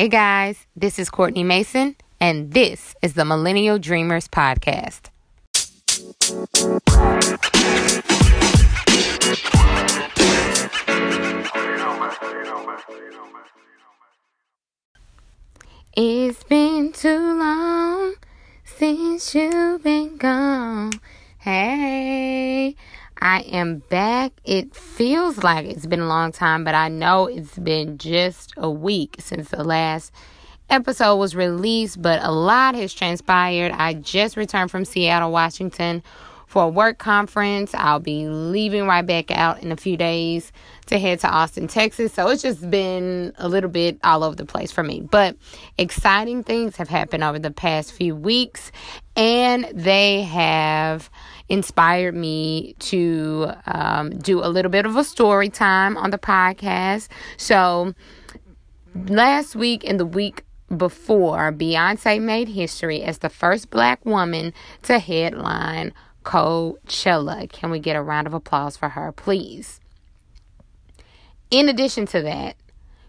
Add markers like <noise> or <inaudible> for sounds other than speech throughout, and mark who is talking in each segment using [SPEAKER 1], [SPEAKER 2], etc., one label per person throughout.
[SPEAKER 1] Hey guys, this is Courtney Mason, and this is the Millennial Dreamers Podcast. It's been too long since you've been gone. Hey, I am back. It feels like it's been a long time, but I know it's been just a week since the last episode was released, but a lot has transpired. I just returned from Seattle, Washington for a work conference. I'll be leaving right back out in a few days to head to Austin, Texas. So it's just been a little bit all over the place for me. But exciting things have happened over the past few weeks, and they have inspired me to um, do a little bit of a story time on the podcast. So last week and the week before, Beyonce made history as the first black woman to headline Coachella. Can we get a round of applause for her, please? In addition to that,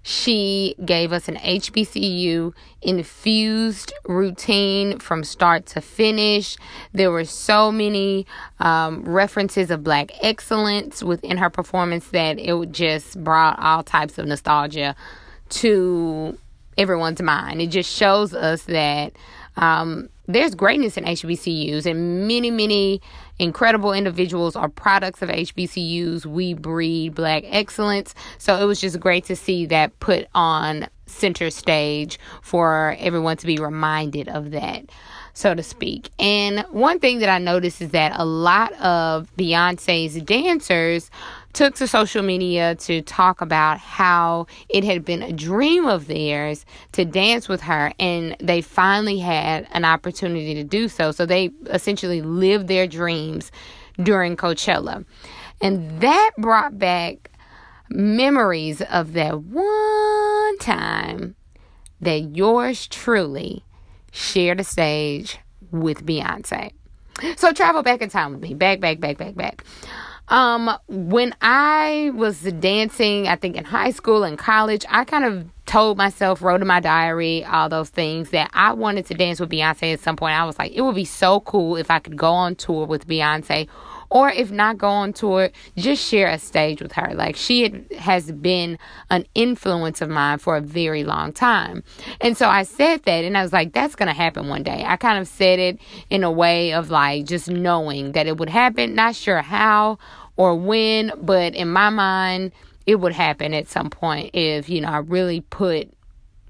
[SPEAKER 1] she gave us an HBCU infused routine from start to finish. There were so many um, references of black excellence within her performance that it just brought all types of nostalgia to everyone's mind. It just shows us that um, there's greatness in HBCUs, and many, many incredible individuals are products of HBCUs. We breed black excellence. So it was just great to see that put on center stage for everyone to be reminded of that so to speak. And one thing that I noticed is that a lot of Beyonce's dancers took to social media to talk about how it had been a dream of theirs to dance with her and they finally had an opportunity to do so. So they essentially lived their dreams during Coachella. And that brought back memories of that one time that yours truly shared a stage with Beyonce. So travel back in time with me. Back, back, back, back, back. Um, when I was dancing, I think in high school and college, I kind of told myself, wrote in my diary, all those things that I wanted to dance with Beyonce at some point. I was like, it would be so cool if I could go on tour with Beyonce or if not go on tour, just share a stage with her. Like she had, has been an influence of mine for a very long time. And so I said that and I was like, that's going to happen one day. I kind of said it in a way of like just knowing that it would happen, not sure how or when, but in my mind, it would happen at some point if, you know, I really put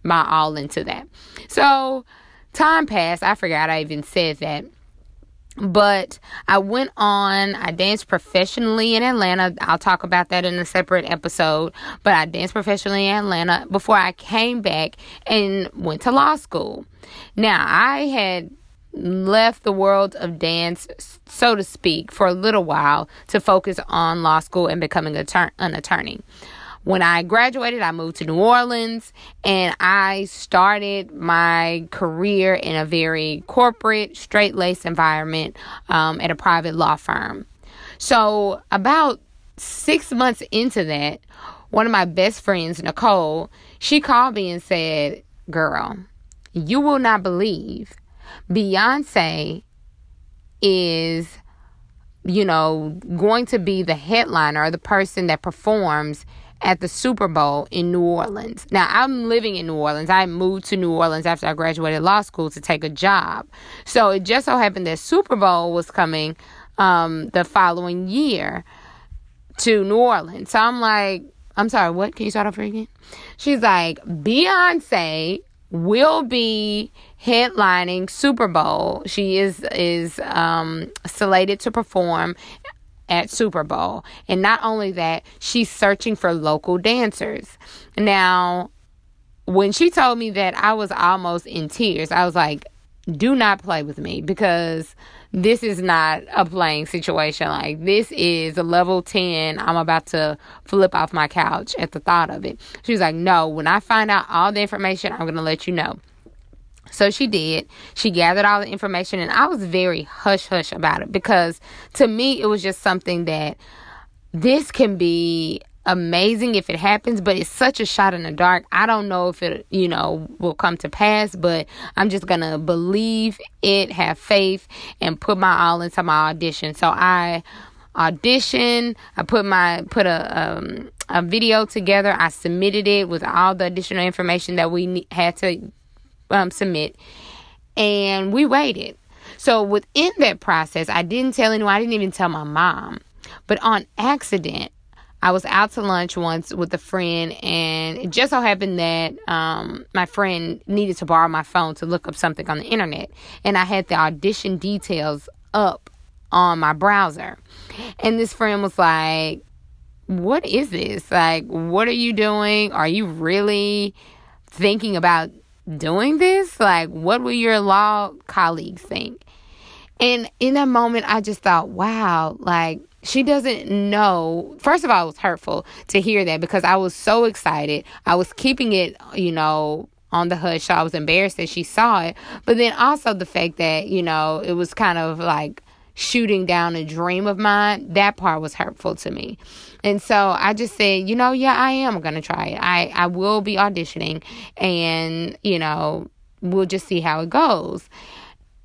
[SPEAKER 1] my all into that. So time passed. I forgot I even said that. But I went on, I danced professionally in Atlanta. I'll talk about that in a separate episode. But I danced professionally in Atlanta before I came back and went to law school. Now, I had left the world of dance, so to speak, for a little while to focus on law school and becoming an attorney. When I graduated, I moved to New Orleans and I started my career in a very corporate, straight laced environment um, at a private law firm. So, about six months into that, one of my best friends, Nicole, she called me and said, Girl, you will not believe Beyonce is, you know, going to be the headliner the person that performs at the Super Bowl in New Orleans. Now, I'm living in New Orleans. I moved to New Orleans after I graduated law school to take a job. So it just so happened that Super Bowl was coming um, the following year to New Orleans. So I'm like, I'm sorry, what? Can you start over again? She's like, Beyonce will be headlining Super Bowl. She is is um, slated to perform at Super Bowl. And not only that, she's searching for local dancers. Now, when she told me that, I was almost in tears. I was like, do not play with me because this is not a playing situation. Like, this is a level 10. I'm about to flip off my couch at the thought of it. She was like, no, when I find out all the information, I'm going to let you know. So she did. She gathered all the information, and I was very hush hush about it because to me, it was just something that this can be amazing if it happens, but it's such a shot in the dark. I don't know if it, you know, will come to pass, but I'm just going to believe it, have faith, and put my all into my audition. So I audition. I put my put a um, a video together. I submitted it with all the additional information that we had to um, submit, and we waited. So within that process, I didn't tell anyone. I didn't even tell my mom. But on accident, I was out to lunch once with a friend, and it just so happened that um, my friend needed to borrow my phone to look up something on the internet, and I had the audition details up on my browser. And this friend was like, What is this? Like, what are you doing? Are you really thinking about doing this? Like, what will your law colleagues think? And in that moment, I just thought, wow, like, she doesn't know. First of all, it was hurtful to hear that because I was so excited. I was keeping it, you know, on the hush. So I was embarrassed that she saw it. But then also the fact that, you know, it was kind of like shooting down a dream of mine, that part was hurtful to me. And so I just said, you know, yeah, I am going to try it. I, I will be auditioning and, you know, we'll just see how it goes.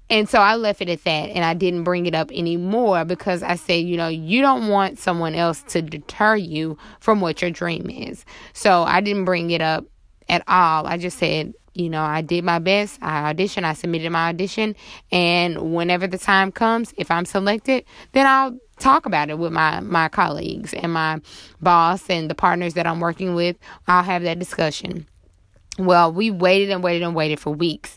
[SPEAKER 1] And so I left it at that and I didn't bring it up anymore because I said, you know, you don't want someone else to deter you from what your dream is. So I didn't bring it up at all. I just said, you know, I did my best. I auditioned, I submitted my audition, and whenever the time comes, if I'm selected, then I'll talk about it with my my colleagues and my boss and the partners that I'm working with. I'll have that discussion. Well, we waited and waited and waited for weeks.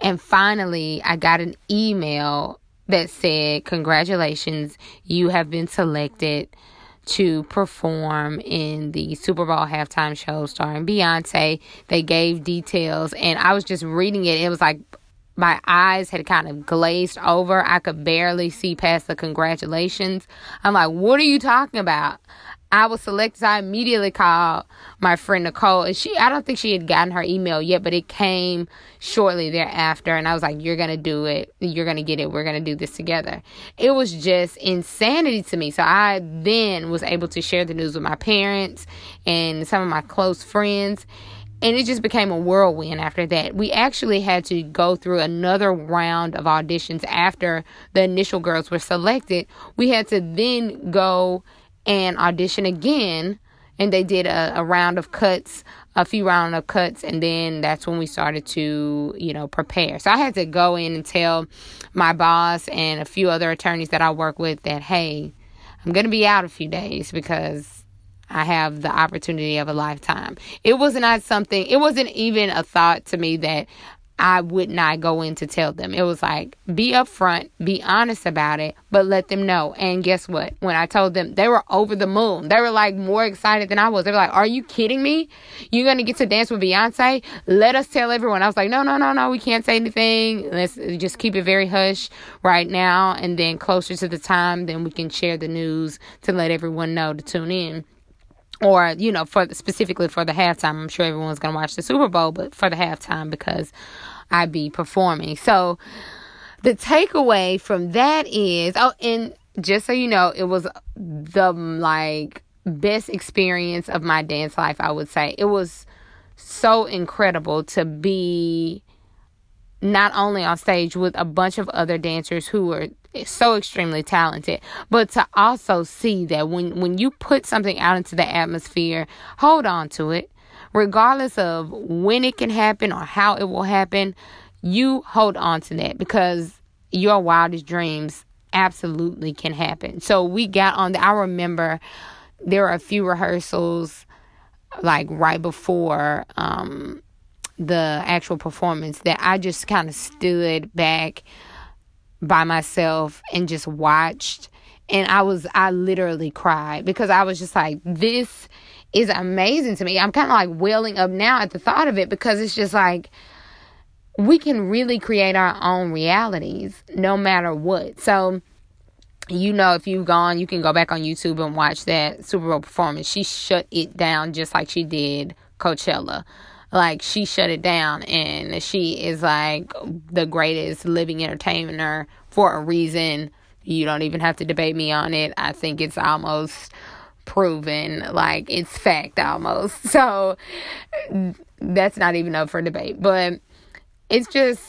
[SPEAKER 1] And finally, I got an email that said, Congratulations, you have been selected to perform in the Super Bowl halftime show starring Beyonce. They gave details, and I was just reading it. It was like my eyes had kind of glazed over. I could barely see past the congratulations. I'm like, what are you talking about? I was selected. I immediately called my friend Nicole, and she, I don't think she had gotten her email yet, but it came shortly thereafter. And I was like, You're going to do it. You're going to get it. We're going to do this together. It was just insanity to me. So I then was able to share the news with my parents and some of my close friends. And it just became a whirlwind after that. We actually had to go through another round of auditions after the initial girls were selected. We had to then go and audition again. And they did a, a round of cuts, a few round of cuts, and then that's when we started to, you know, prepare. So I had to go in and tell my boss and a few other attorneys that I work with that, hey, I'm to be out a few days because I have the opportunity of a lifetime. It was not something, it wasn't even a thought to me that I would not go in to tell them. It was like, be upfront, be honest about it, but let them know. And guess what? When I told them, they were over the moon. They were like more excited than I was. They were like, Are you kidding me? You're going to get to dance with Beyonce? Let us tell everyone. I was like, No, no, no, no. We can't say anything. Let's just keep it very hush right now. And then closer to the time, then we can share the news to let everyone know to tune in or you know for specifically for the halftime i'm sure everyone's going to watch the super bowl but for the halftime because I'd be performing. So the takeaway from that is oh and just so you know it was the like best experience of my dance life i would say. It was so incredible to be not only on stage with a bunch of other dancers who are so extremely talented but to also see that when when you put something out into the atmosphere hold on to it. Regardless of when it can happen or how it will happen you hold on to that because your wildest dreams absolutely can happen. So we got on the i remember there were a few rehearsals like right before um the actual performance that I just kind of stood back by myself and just watched and I was I literally cried because I was just like this is amazing to me. I'm kind of like welling up now at the thought of it because it's just like we can really create our own realities no matter what. So you know if you've gone you can go back on YouTube and watch that Super Bowl performance. She shut it down just like she did Coachella like she shut it down and she is like the greatest living entertainer for a reason. You don't even have to debate me on it. I think it's almost proven, like it's fact almost. <laughs> So that's not even up for debate. But it's just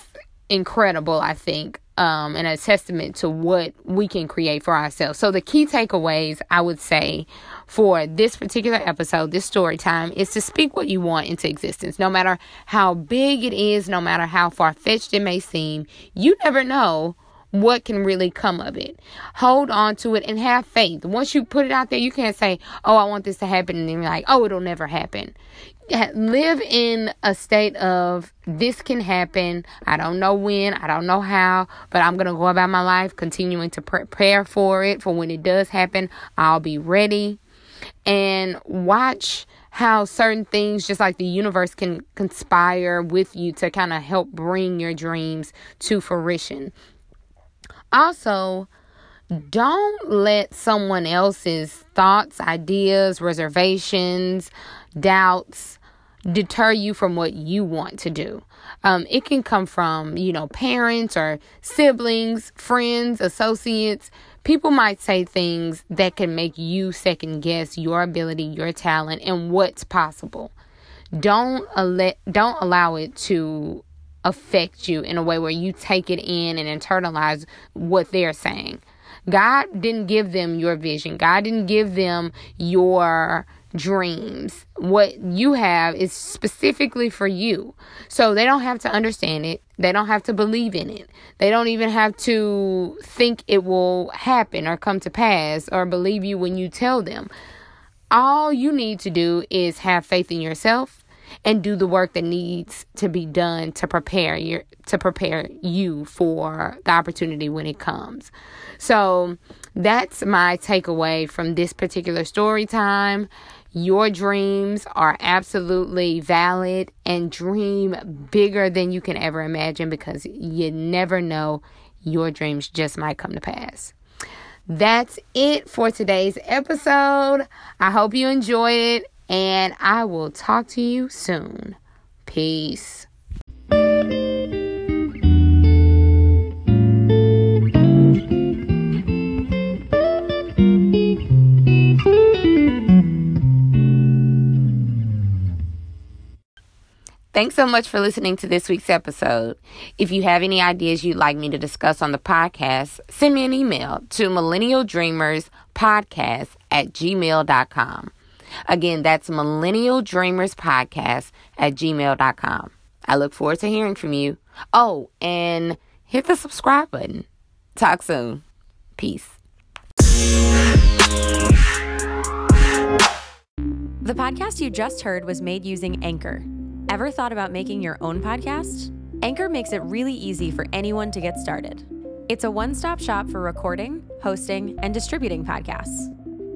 [SPEAKER 1] incredible, I think, um, and a testament to what we can create for ourselves. So, the key takeaways I would say for this particular episode, this story time, is to speak what you want into existence. No matter how big it is, no matter how far fetched it may seem, you never know what can really come of it. Hold on to it and have faith. Once you put it out there, you can't say, Oh, I want this to happen. And then you're like, Oh, it'll never happen. Live in a state of this can happen. I don't know when, I don't know how, but I'm going to go about my life continuing to prepare for it. For when it does happen, I'll be ready. And watch how certain things, just like the universe, can conspire with you to kind of help bring your dreams to fruition. Also, don't let someone else's thoughts, ideas, reservations, doubts deter you from what you want to do. Um, it can come from, you know, parents or siblings, friends, associates. People might say things that can make you second guess your ability, your talent, and what's possible. Don't let don't allow it to affect you in a way where you take it in and internalize what they're saying. God didn't give them your vision. God didn't give them your dreams. What you have is specifically for you. So they don't have to understand it. They don't have to believe in it. They don't even have to think it will happen or come to pass or believe you when you tell them. All you need to do is have faith in yourself and do the work that needs to be done to prepare your to prepare you for the opportunity when it comes. So that's my takeaway from this particular story time. Your dreams are absolutely valid and dream bigger than you can ever imagine because you never know your dreams just might come to pass. That's it for today's episode. I hope you enjoyed it and I will talk to you soon. Peace. Thanks so much for listening to this week's episode. If you have any ideas you'd like me to discuss on the podcast, send me an email to millennialdreamerspodcast at gmail.com. Again, that's Millennial Dreamers Podcast at gmail.com. I look forward to hearing from you. Oh, and hit the subscribe button. Talk soon. Peace.
[SPEAKER 2] The podcast you just heard was made using Anchor. Ever thought about making your own podcast? Anchor makes it really easy for anyone to get started. It's a one stop shop for recording, hosting, and distributing podcasts.